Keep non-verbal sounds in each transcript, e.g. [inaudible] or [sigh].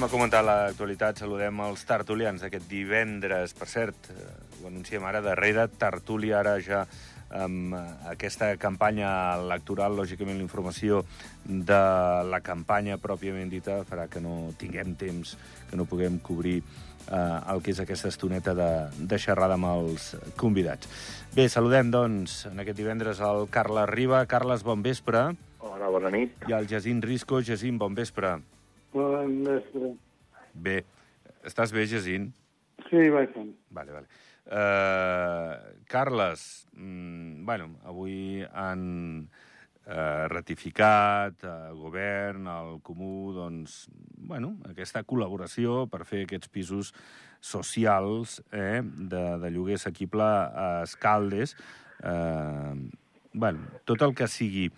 Anem a comentar l'actualitat. Saludem els tertulians d'aquest divendres. Per cert, eh, ho anunciem ara, darrere tertúlia, ara ja amb aquesta campanya electoral, lògicament la informació de la campanya pròpiament dita farà que no tinguem temps, que no puguem cobrir eh, el que és aquesta estoneta de, de xerrada amb els convidats. Bé, saludem, doncs, en aquest divendres el Carles Riba. Carles, bon vespre. Hola, bona nit. I el Jacint Risco. Jacint, bon vespre. Bon vespre. Bé. Estàs bé, Jacint? Sí, vaig fent. Vale, vale. Uh, Carles, mm, bueno, avui han uh, ratificat el govern, el Comú, doncs, bueno, aquesta col·laboració per fer aquests pisos socials eh, de, de lloguer assequible a Escaldes. Uh, bueno, tot el que sigui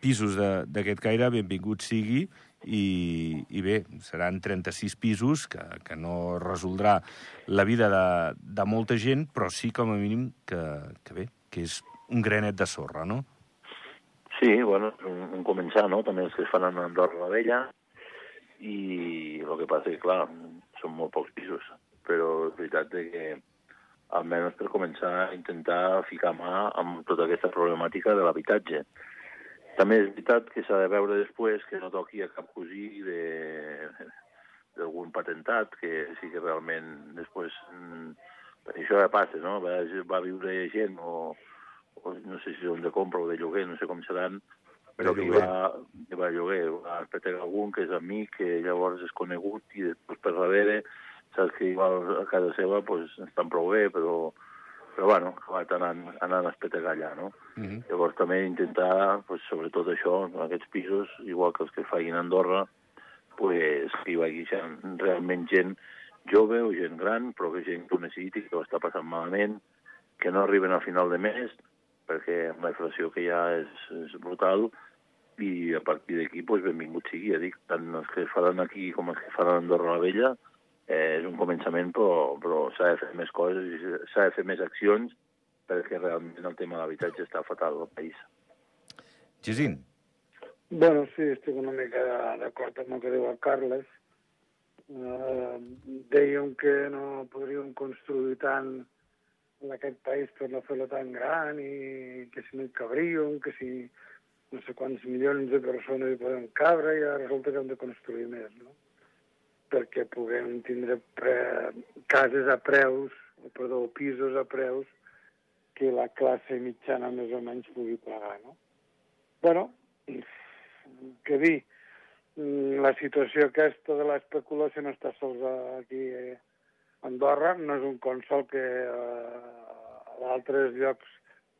pisos d'aquest caire, benvingut sigui, i, i bé, seran 36 pisos que, que no resoldrà la vida de, de molta gent, però sí, com a mínim, que, que bé, que és un granet de sorra, no? Sí, bueno, un, un començar, no? També els que es fan a Andorra la Vella, i el que passa que, clar, són molt pocs pisos, però és veritat que almenys per començar a intentar ficar mà amb tota aquesta problemàtica de l'habitatge. També és veritat que s'ha de veure després que no toqui a cap cosí d'algun patentat, que sí que realment després... Mm, per això ja passa, no? Va, va viure gent o, o no sé si són de compra o de lloguer, no sé com seran, però que va, que va lloguer, va espetar algun que és amic, que llavors és conegut i després per darrere saps que igual a casa seva pues, estan prou bé, però però bueno, ha acabat anant, anant a espetegar allà, no? Uh -huh. Llavors també intentar, pues, sobretot això, en aquests pisos, igual que els que facin a Andorra, pues, que hi vagi gent, realment gent jove o gent gran, però que gent que ho necessiti, que ho està passant malament, que no arriben al final de mes, perquè la inflació que hi ha és, és brutal, i a partir d'aquí, pues, benvingut sigui, ja dic, tant els que faran aquí com els que faran a Andorra la Vella, eh, és un començament, però, però s'ha de fer més coses i s'ha de fer més accions perquè realment el tema de l'habitatge està fatal al país. Gisín. Bueno, sí, estic una mica d'acord amb el que diu el Carles. Uh, dèiem que no podríem construir tant en aquest país per no fer-lo tan gran i que si no hi cabríem, que si no sé quants milions de persones hi podem cabre i ara resulta que hem de construir més, no? Perquè puguem tindre pre... cases a preus, perdó, pisos a preus que la classe mitjana més o menys pugui pagar, no? bueno, què dir, la situació aquesta de l'especulació no està sols aquí a Andorra, no és un consol que a altres llocs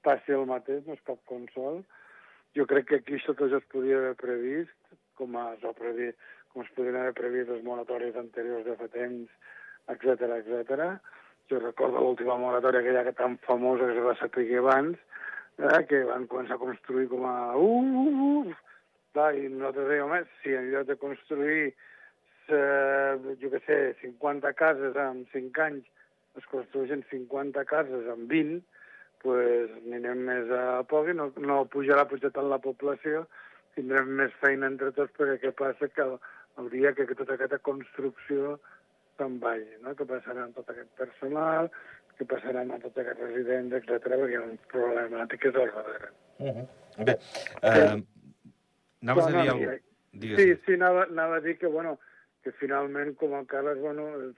passi el mateix, no és cap consol. Jo crec que aquí això ja es podia haver previst, com es va com es podrien haver previst les moratòries anteriors de fa temps, etc etc. Jo recordo l'última moratòria aquella que tan famosa que es va saber abans, eh, que van començar a construir com a... Uh, uh, uh. Clar, I nosaltres dèiem, home, si en lloc de construir, eh, jo què sé, 50 cases en 5 anys, es construeixen 50 cases en 20, pues anirem més a poc i no, no pujarà potser tant la població, tindrem més feina entre tots perquè què passa que el dia que, que tota aquesta construcció se'n vagi, no? que passarà amb tot aquest personal, que passarà amb tots aquests residents, etc perquè hi ha un problemàtiques al darrere. Uh -huh. Bé, uh, anaves no, a dir alguna cosa? Digues. Sí, sí, anava, anava a dir que, bueno, que finalment, com a Carles, bueno, és,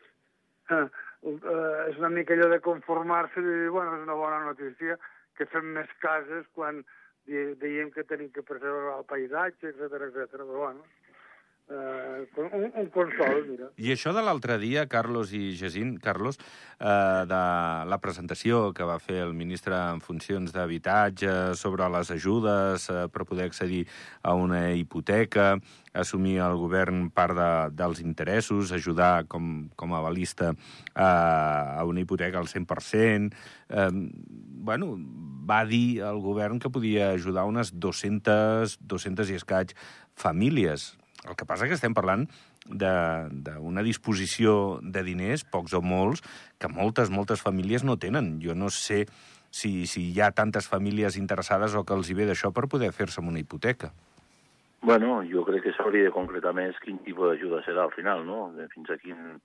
uh, [laughs] és una mica allò de conformar-se i dir, bueno, és una bona notícia que fem més cases quan diem que tenim que preservar el paisatge, etc etc. però bueno, eh, un, un consol, mira. I això de l'altre dia, Carlos i Jacint, Carlos, eh, de la presentació que va fer el ministre en funcions d'habitatge sobre les ajudes eh, per poder accedir a una hipoteca, assumir el govern part de, dels interessos, ajudar com, com a balista eh, a una hipoteca al 100%. Eh, bueno, va dir el govern que podia ajudar unes 200, 200 i escaig famílies. El que passa és que estem parlant d'una disposició de diners, pocs o molts, que moltes, moltes famílies no tenen. Jo no sé si, si hi ha tantes famílies interessades o que els hi ve d'això per poder fer-se amb una hipoteca. Bueno, jo crec que s'hauria de concretar més quin tipus d'ajuda serà al final, no? Fins a quin,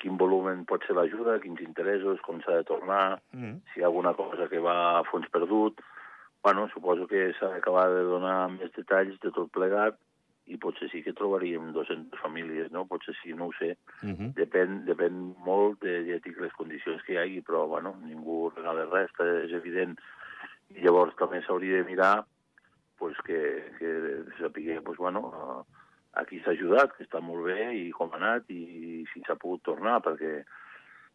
quin volumen pot ser l'ajuda, quins interessos, com s'ha de tornar, mm. si hi ha alguna cosa que va a fons perdut. Bueno, suposo que s'ha d'acabar de donar més detalls de tot plegat i potser sí que trobaríem 200 famílies, no? Potser sí, no ho sé. Mm -hmm. depèn, depèn molt de, de les condicions que hi hagi, però, bueno, ningú regala res, és evident. I llavors també s'hauria de mirar pues, que, que sapigué, pues, bueno, a qui s'ha ajudat, que està molt bé, i com ha anat, i si s'ha pogut tornar, perquè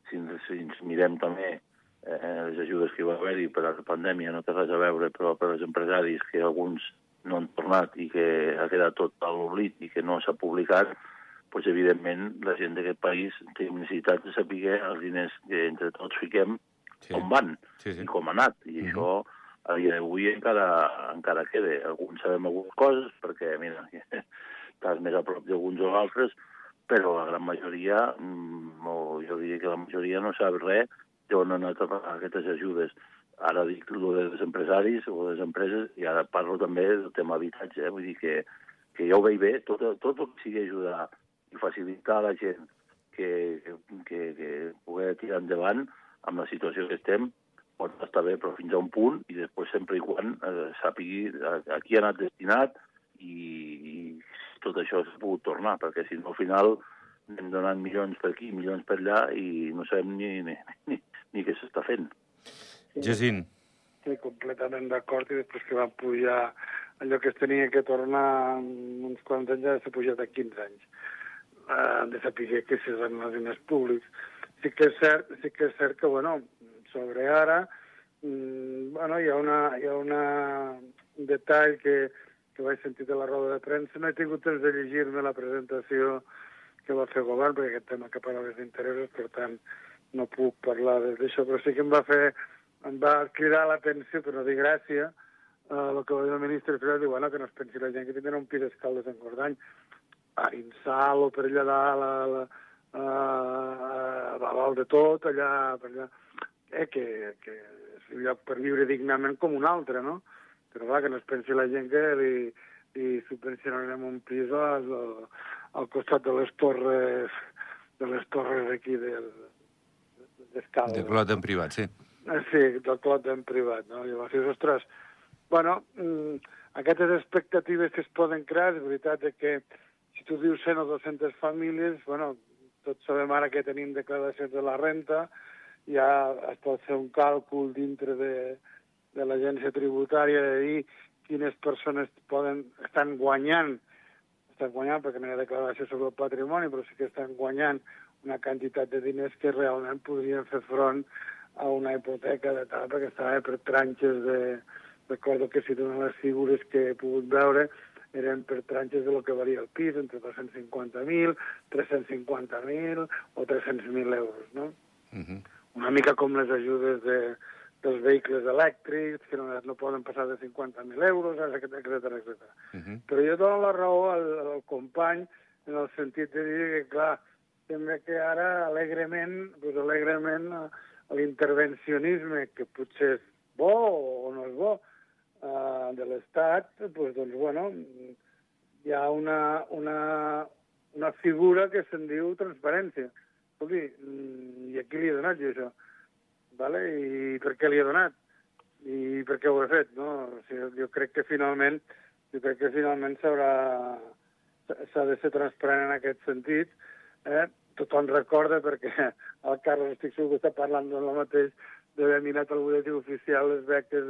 si ens, si ens mirem també eh, les ajudes que hi va haver-hi per a la pandèmia, no té res a veure, però per als empresaris que alguns no han tornat i que ha quedat tot a l'oblit i que no s'ha publicat, pues, evidentment la gent d'aquest país té necessitat de saber els diners que entre tots fiquem sí. com van sí, sí. i com ha anat. I mm -hmm. això a dia d'avui encara, encara queda. Alguns sabem algunes coses, perquè, mira, [laughs] estàs més a prop d'alguns o altres, però la gran majoria, mm, jo diria que la majoria no sap res d'on han anat aquestes ajudes. Ara dic el dels empresaris o les empreses, i ara parlo també del tema habitatge, eh? vull dir que, que ja ho veig bé, tot, tot el que sigui ajudar i facilitar a la gent que, que, que, que pugui tirar endavant amb la situació que estem, pot estar bé, però fins a un punt, i després sempre i quan eh, sàpigui a, a qui ha anat destinat i, i tot això s'ha pogut tornar, perquè si no al final anem donant milions per aquí, milions per allà, i no sabem ni, ni, ni, ni què s'està fent. Jacint. Sí, completament d'acord, i després que van pujar allò que es tenia que tornar uns quants anys, ja s'ha pujat a 15 anys. Uh, de saber que si són els diners públics. Sí que és cert, sí que és cert que, bueno, sobre ara, mm, bueno, hi ha, una, hi ha una, un detall que, que vaig sentir de la roda de premsa. No he tingut temps de llegir-me la presentació que va fer el govern, perquè aquest tema que parla d'interessos, per tant, no puc parlar d'això, però sí que em va fer, em va cridar l'atenció, però no dir gràcia, uh, el que va dir el ministre Ferrer, diu, bueno, que no es pensi la gent que tindrà un pis d'escaldes en Gordany, a Insal o per allà dalt, a, la, a, a, dalt de tot, allà, per allà eh, que, que és un lloc per viure dignament com un altre, no? Però clar, que no es pensi la gent que li, li subvencionarem un pis al, al costat de les torres de les torres aquí del d'escala. De clot en privat, sí. Eh, sí, del clot en privat, no? Llavors dius, ostres, bueno, mm, aquestes expectatives que es poden crear, és veritat que si tu dius 100 o 200 famílies, bueno, tots sabem ara que tenim declaracions de la renta, ja es pot fer un càlcul dintre de, de l'agència tributària de dir quines persones poden, estan guanyant, estan guanyant perquè no hi ha declaració sobre el patrimoni, però sí que estan guanyant una quantitat de diners que realment podrien fer front a una hipoteca de tal, perquè estava per tranxes de... Recordo que si donen les figures que he pogut veure, eren per tranxes de lo que varia el pis, entre 250.000, 350.000 o 300.000 euros, no? Uh -huh una mica com les ajudes de, dels vehicles elèctrics, que no, no poden passar de 50.000 euros, etc etc etc. Uh -huh. Però jo dono la raó al, al company en el sentit de dir que, clar, sembla que ara alegrement, doncs alegrement l'intervencionisme, que potser és bo o no és bo, uh, de l'Estat, doncs, doncs, bueno, hi ha una, una, una figura que se'n diu transparència escolti, mm, i a qui li he donat jo això? Vale? I per què li he donat? I per què ho he fet? No? O sigui, jo crec que finalment jo crec que finalment s'ha de ser transparent en aquest sentit. Eh? Tothom recorda, perquè [laughs] el Carles estic segur que està parlant del mateix, d'haver mirat al butlletí oficial les beques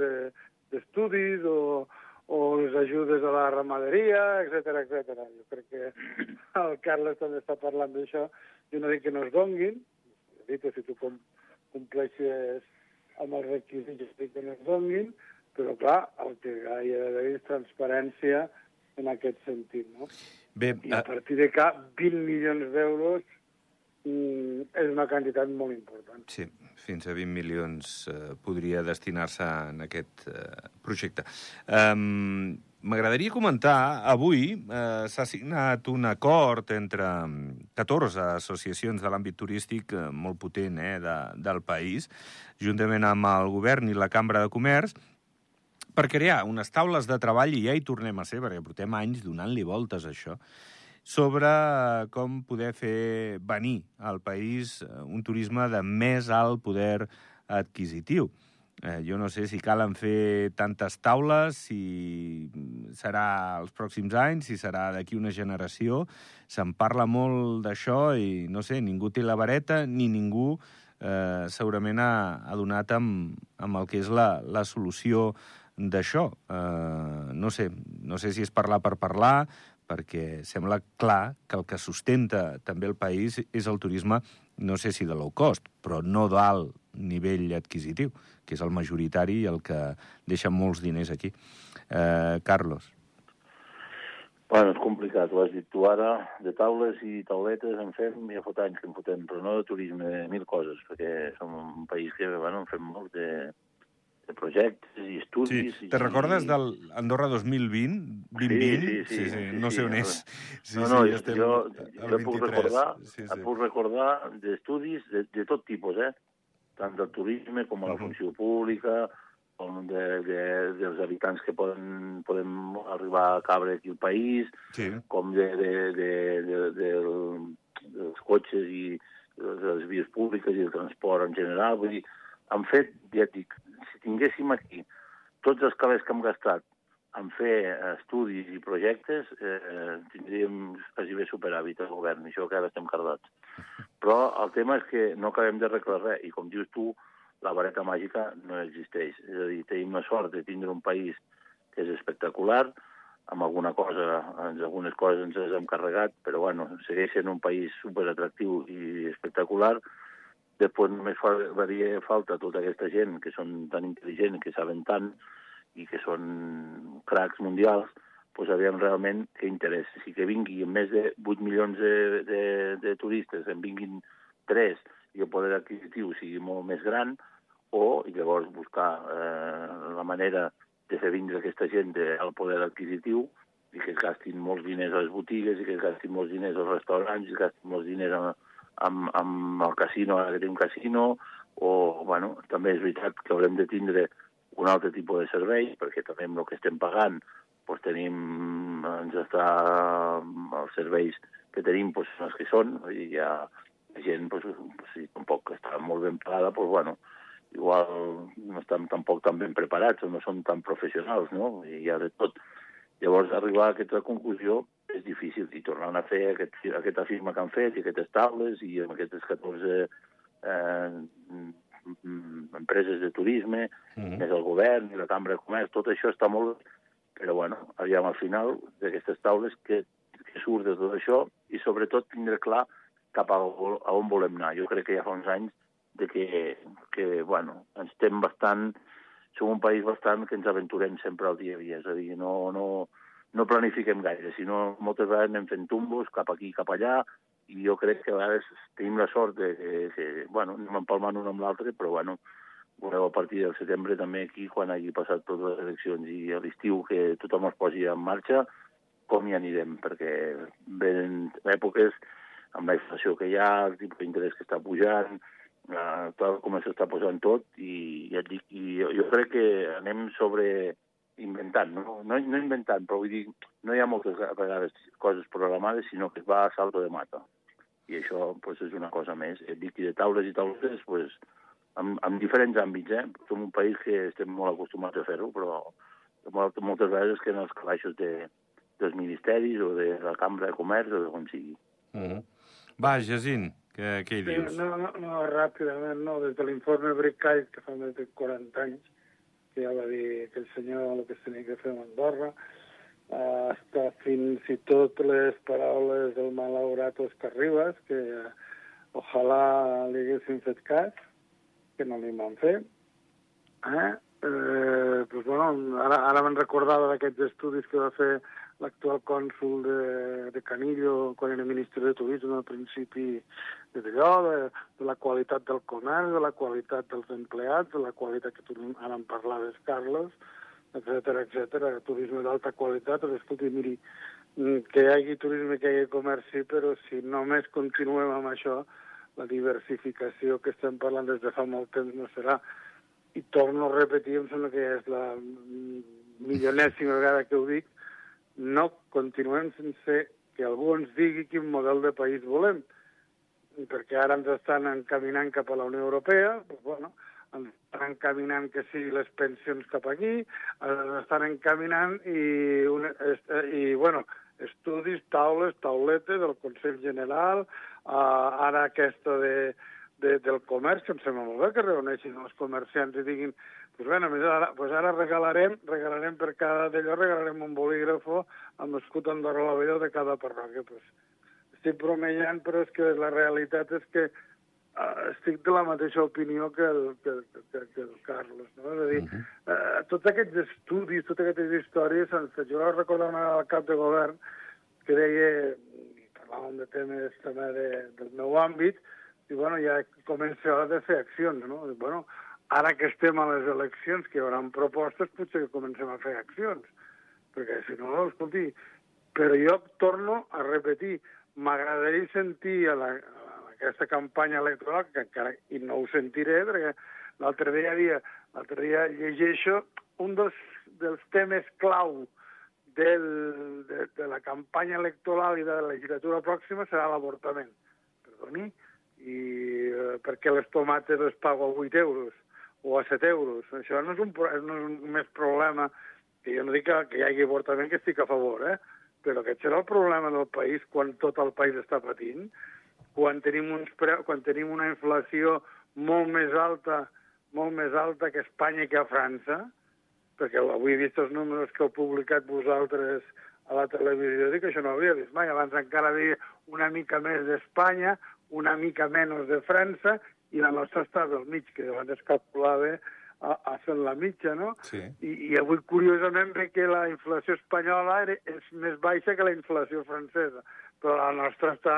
d'estudis de, o, o les ajudes a la ramaderia, etc etc. Jo crec que [laughs] el Carles també està parlant d'això jo no dic que no es donguin, dit, si tu com, compleixes amb els requisits, dic que no es donguin, però clar, el que hi ha d'haver és transparència en aquest sentit, no? Bé, I a partir de cap 20 milions d'euros és una quantitat molt important. Sí, fins a 20 milions eh, podria destinar-se en aquest eh, projecte. Um, M'agradaria comentar, avui eh, s'ha signat un acord entre 14 associacions de l'àmbit turístic eh, molt potent eh, de, del país, juntament amb el govern i la Cambra de Comerç, per crear unes taules de treball, i ja hi tornem a ser, perquè portem anys donant-li voltes a això, sobre com poder fer venir al país eh, un turisme de més alt poder adquisitiu. Eh, jo no sé si calen fer tantes taules, si serà els pròxims anys, si serà d'aquí una generació. Se'n parla molt d'això i, no sé, ningú té la vareta ni ningú eh, segurament ha, ha donat amb, amb el que és la, la solució d'això. Eh, no sé, no sé si és parlar per parlar, perquè sembla clar que el que sustenta també el país és el turisme, no sé si de low cost, però no d'alt nivell adquisitiu, que és el majoritari i el que deixa molts diners aquí. Eh, Carlos. Bueno, és complicat, ho has dit tu ara, de taules i tauletes en fem, ja fot anys que en fotem, però no de turisme, mil coses, perquè som un país que, bueno, en fem molt de, de projectes i estudis... Sí. Te recordes del Andorra 2020? 2020? Sí, sí, sí, sí, sí. no sé on és. Sí, no, no, sí, estem jo, jo puc recordar, sí, sí. puc recordar d'estudis de, de tot tipus, eh? tant del turisme com a la funció pública, com de, de, dels habitants que poden, podem arribar a cabre aquí al país, sí. com de, de, de, de, de, dels cotxes i de les vies públiques i el transport en general. Vull dir, han fet, ja et dic, si tinguéssim aquí tots els calés que hem gastat en fer estudis i projectes, eh, tindríem quasi bé superàvit al govern, i això que ara estem cardats. [laughs] Però el tema és que no acabem de arreglar res, i com dius tu, la vareta màgica no existeix. És a dir, tenim la sort de tindre un país que és espectacular, amb alguna cosa, en algunes coses ens les hem carregat, però bueno, segueix sent un país superatractiu i espectacular, Després només faria falta tota aquesta gent que són tan intel·ligents, que saben tant i que són cracs mundials, doncs aviam realment què interès. Si que vingui més de 8 milions de, de, de turistes, en vinguin 3 i el poder adquisitiu sigui molt més gran, o i llavors buscar eh, la manera de fer vindre aquesta gent al poder adquisitiu i que es gastin molts diners a les botigues i que es gastin molts diners als restaurants i que es gastin molts diners a, amb, amb el casino, ara que té un casino, o, bueno, també és veritat que haurem de tindre un altre tipus de servei, perquè també amb el que estem pagant doncs tenim, ens està, els serveis que tenim doncs, són els que són, i hi ha gent, doncs, si tampoc està molt ben pagada, doncs, bueno, igual no estan tampoc tan ben preparats o no són tan professionals, no? I hi ha de tot. Llavors, arribar a aquesta conclusió és difícil i tornar a fer aquest, aquesta firma que han fet i aquestes taules i amb aquestes 14 eh, empreses de turisme, mm -hmm. més el govern i la Cambra de Comerç, tot això està molt però bueno, aviam al final d'aquestes taules que, que surt de tot això i sobretot tindre clar cap a, a on volem anar. Jo crec que ja fa uns anys de que, que bueno, ens estem bastant, som un país bastant que ens aventurem sempre al dia a dia, és a dir, no, no, no planifiquem gaire, sinó moltes vegades anem fent tumbos cap aquí, cap allà, i jo crec que a vegades tenim la sort de que, que bueno, anem empalmant un amb l'altre, però bueno, veureu a partir del setembre també aquí, quan hagi passat totes les eleccions i a l'estiu que tothom es posi en marxa, com hi anirem, perquè venen èpoques amb la inflació que hi ha, el tipus d'interès que està pujant, eh, tal com s'està posant tot, i, ja et dic, i jo, jo crec que anem sobre inventant, no? no? No inventant, però vull dir, no hi ha moltes vegades coses programades, sinó que es va a salto de mata. I això pues, és una cosa més. Et dic, i de taules i taules, pues, en, en diferents àmbits, eh? Som un país que estem molt acostumats a fer-ho, però moltes vegades que en els calaixos de, dels ministeris o de la Cambra de Comerç o de com sigui. Uh -huh. Va, Jacint, què, què hi dius? Sí, no, no, no, ràpidament, no. Des de l'informe Bricall, que fa més de 40 anys, que ja va dir que el senyor el que tenia que fer amb Andorra, està fins i tot les paraules del malaurat Òscar Ribas, que uh, ojalà li haguessin fet cas, que no li van fer. Eh? Eh, pues, bueno, ara, ara me'n recordava d'aquests estudis que va fer l'actual cònsul de, de Canillo quan era ministre de Turisme al principi de d'allò, de, de la qualitat del comerç, de la qualitat dels empleats, de la qualitat que tu ara en parlaves, Carlos, etc etc. turisme d'alta qualitat, escolti, miri, que hi hagi turisme, que hi hagi comerç, sí, però si només continuem amb això, la diversificació que estem parlant des de fa molt temps no serà. i torno a repetir, em sembla que és la milionèsima vegada que ho dic, no continuem sense que algú ens digui quin model de país volem, perquè ara ens estan encaminant cap a la Unió Europea, doncs, bueno, ens estan encaminant que sigui les pensions cap aquí, ens estan encaminant i, una, i bueno, estudis, taules, tauletes del Consell General, uh, ara aquesta de, de, del comerç, em sembla molt bé que reuneixin els comerciants i diguin pues bueno, més ara, pues ara regalarem, regalarem per cada d'allò, regalarem un bolígrafo amb l'escut Andorra la Vella de cada parròquia. Pues, estic bromejant, però és que la realitat és que uh, estic de la mateixa opinió que el, que, que, que el Carlos. No? És a dir, uh -huh. uh, tots aquests estudis, totes aquestes històries, sense jo recordar al cap de govern que deia, parlàvem de temes també de, del meu àmbit, i bueno, ja comença hora de fer accions, no? I, bueno, ara que estem a les eleccions, que hi haurà propostes, potser que comencem a fer accions. Perquè, si no, escolti, però jo torno a repetir, m'agradaria sentir a, la, a aquesta campanya electoral, que encara, i no ho sentiré, perquè l'altre dia, dia, l'altre dia llegeixo un dels, dels temes clau del, de, de la campanya electoral i de la legislatura pròxima serà l'avortament. Perdoni, i eh, perquè les tomates les pago a 8 euros o a 7 euros. Això no és un, no és un més problema, que jo no dic que, que hi hagi avortament, que estic a favor, eh? però aquest serà el problema del país quan tot el país està patint, quan tenim, uns pre... quan tenim una inflació molt més alta molt més alta que Espanya i que a França, perquè avui he vist els números que heu publicat vosaltres a la televisió, dic que això no ho havia vist mai. Abans encara havia una mica més d'Espanya, una mica menys de França i la nostra estava al mig, que abans es calculava a, a fent la mitja, no? Sí. I, I avui, curiosament, ve que la inflació espanyola és més baixa que la inflació francesa, però la nostra està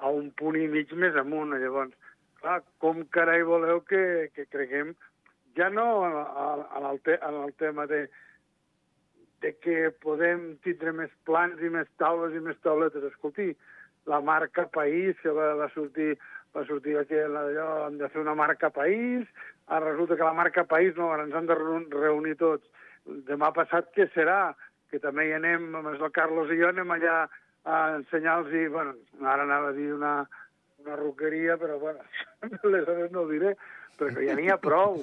a un punt i mig més amunt. Llavors, clar, com carai voleu que, que creguem, ja no en el, te, en el tema de, de que podem tindre més plans i més taules i més tauletes. Escolti, la marca País, que va, va sortir va sortir aquí allò, hem de fer una marca País, ara resulta que la marca País no, ara ens han de reunir tots. Demà passat què serà? Que també hi anem, amb el Carlos i jo anem allà a ensenyar-los i, bueno, ara anava a dir una, una roqueria, però, bueno, [laughs] aleshores no ho diré, perquè ja n'hi ha prou.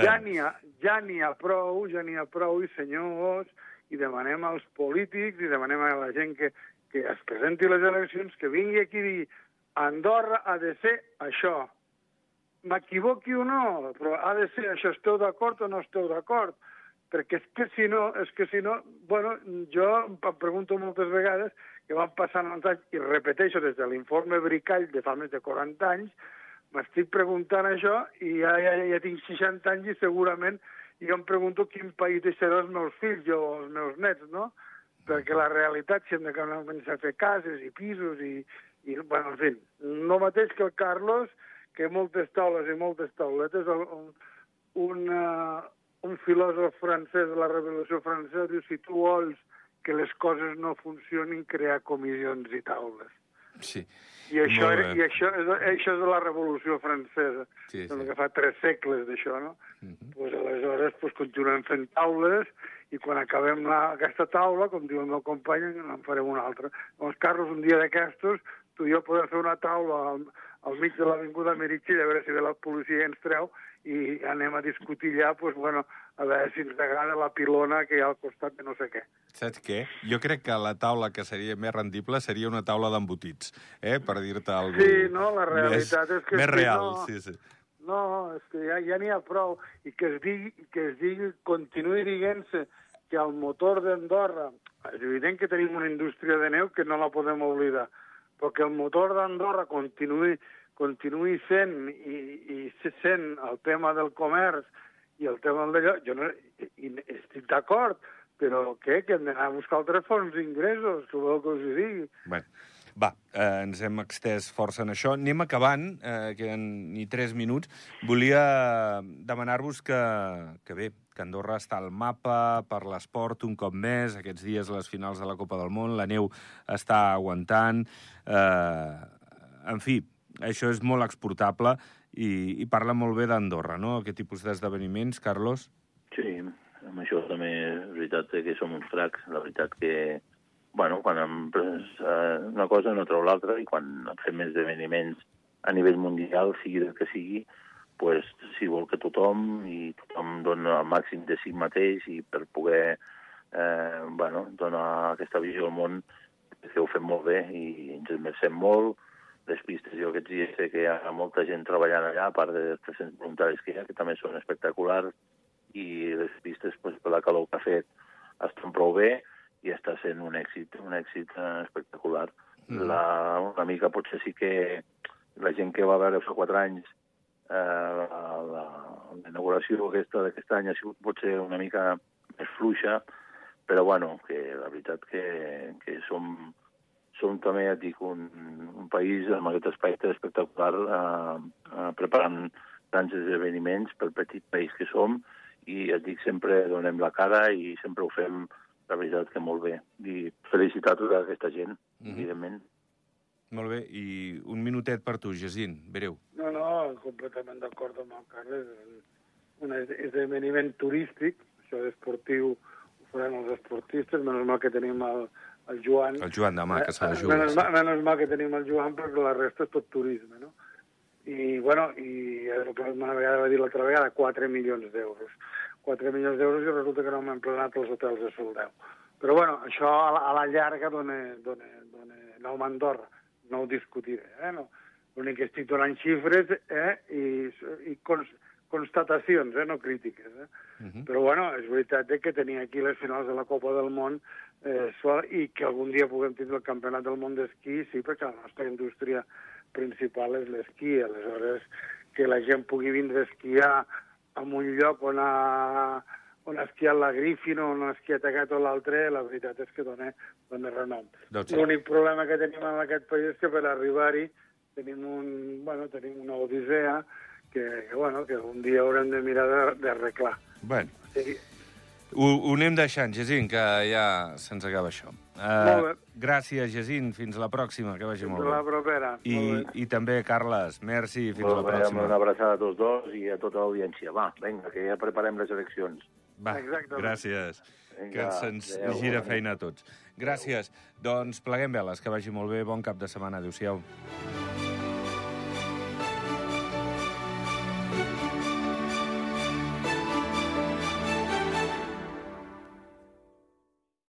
ja n'hi ha, ja n'hi ha prou, ja n'hi ha prou, i senyors, i demanem als polítics, i demanem a la gent que, que es presenti les eleccions, que vingui aquí i dir Andorra ha de ser això. M'equivoqui o no, però ha de ser això. Esteu d'acord o no esteu d'acord? Perquè és que si no, és que si no, bueno, jo em pregunto moltes vegades que van passant els anys, i repeteixo des de l'informe Bricall de fa més de 40 anys, m'estic preguntant això i ja, ja, ja tinc 60 anys i segurament jo em pregunto quin país deixaré els meus fills o els meus nets, no? Perquè la realitat, si hem de començar a fer cases i pisos i, i, bueno, en fi, no mateix que el Carlos, que moltes taules i moltes tauletes, un, un, uh, un filòsof francès de la Revolució Francesa diu si tu vols que les coses no funcionin, crear comissions i taules. Sí. I això, era, i això, és, això és de la Revolució Francesa, sí, sí. que fa tres segles d'això, no? Uh -huh. pues, aleshores pues, continuem fent taules i quan acabem la, aquesta taula, com diu el meu company, en farem una altra. Doncs, Carlos, un dia d'aquestos, tu i jo podem fer una taula al, al mig de l'avinguda Meritxell a veure si ve la policia ens treu i anem a discutir allà, doncs, bueno, a veure si ens agrada la pilona que hi ha al costat de no sé què. Saps què? Jo crec que la taula que seria més rendible seria una taula d'embotits, eh? per dir-te alguna Sí, no, la realitat més, és que... Més és real, no, sí, sí. No, és que ja, ja n'hi ha prou. I que es digui, que es digui continuï dient-se que el motor d'Andorra... És evident que tenim una indústria de neu que no la podem oblidar, però que el motor d'Andorra continuï, continuï sent i, i sent el tema del comerç i el tema d'allò, jo no, i, estic d'acord, però què? Que hem d'anar a buscar altres fonts d'ingressos, que vol que us hi digui. Bueno, va, eh, ens hem extès força en això. Anem acabant, eh, queden ni tres minuts. Volia demanar-vos que, que bé, que Andorra està al mapa per l'esport un cop més, aquests dies les finals de la Copa del Món, la neu està aguantant, eh, en fi, això és molt exportable i, i parla molt bé d'Andorra, no?, aquest tipus d'esdeveniments, Carlos. Sí, amb això també és veritat que som uns cracs. La veritat que, bueno, quan em eh, una cosa no treu l'altra i quan fem esdeveniments a nivell mundial, sigui del que sigui, pues, si vol que tothom i tothom dona el màxim de si mateix i per poder eh, bueno, donar aquesta visió al món que ho fem molt bé i ens esmercem molt. Les pistes, jo aquests dies sé que hi ha molta gent treballant allà, a part dels 300 voluntaris que hi ha, que també són espectaculars, i les pistes, pues, per la calor que ha fet, estan prou bé i està sent un èxit, un èxit eh, espectacular. Mm. La, una mica potser sí que la gent que va veure fa quatre anys eh, la, la inauguració aquesta d'aquest any ha sigut potser una mica més fluixa, però bueno, que la veritat que, que som, som també, et dic, un, un país amb aquest aspecte espectacular eh, eh, preparant grans esdeveniments pel petit país que som i et dic, sempre donem la cara i sempre ho fem, la veritat, que molt bé. I felicitar tota aquesta gent, mm -hmm. evidentment. Molt bé, i un minutet per tu, Jacint, breu. No, no, completament d'acord amb el Carles. Un esdeveniment turístic, això d'esportiu ho faran els esportistes, menys mal que tenim el, el Joan. El Joan demà, que se la Eh, juga. Menys, mal, menys mal que tenim el Joan, perquè la resta és tot turisme, no? I, bueno, i el que una vegada va dir l'altra vegada, 4 milions d'euros. 4 milions d'euros i resulta que no hem emplenat els hotels de Soldeu. Però, bueno, això a la, a la llarga dona, dona, dona nom a Andorra. No ho discutiré, eh? No. L'únic que estic donant xifres eh? I, i cons, constatacions, eh? no crítiques. Eh? Uh -huh. Però, bueno, és veritat eh, que tenia aquí les finals de la Copa del Món eh, so- i que algun dia puguem tindre el Campionat del Món d'esquí, sí, perquè la nostra indústria principal és l'esquí. Aleshores, que la gent pugui vindre a esquiar en un lloc on ha, on ha esquiat la Griffin o on ha esquiat aquest o l'altre, la veritat és que dona, dona renom. Doncs sí. L'únic problema que tenim en aquest país és que per arribar-hi tenim, un, bueno, tenim una odissea que, que, bueno, que un dia haurem de mirar de- d'arreglar. Bueno, O sigui, ho, ho anem deixant, Jacint, que ja se'ns acaba això. Uh, bé. gràcies, Jacint. Fins la pròxima, que vagi fins molt a la bé. propera. I, Molt bé. I també, Carles, merci, fins Molt la bé, pròxima. Una abraçada a tots dos i a tota l'audiència. Va, vinga, que ja preparem les eleccions. Va, Exactament. gràcies. Vinga, que se'ns adéu. gira feina a tots. Gràcies. Doncs pleguem veles, que vagi molt bé. Bon cap de setmana. Adéu-siau.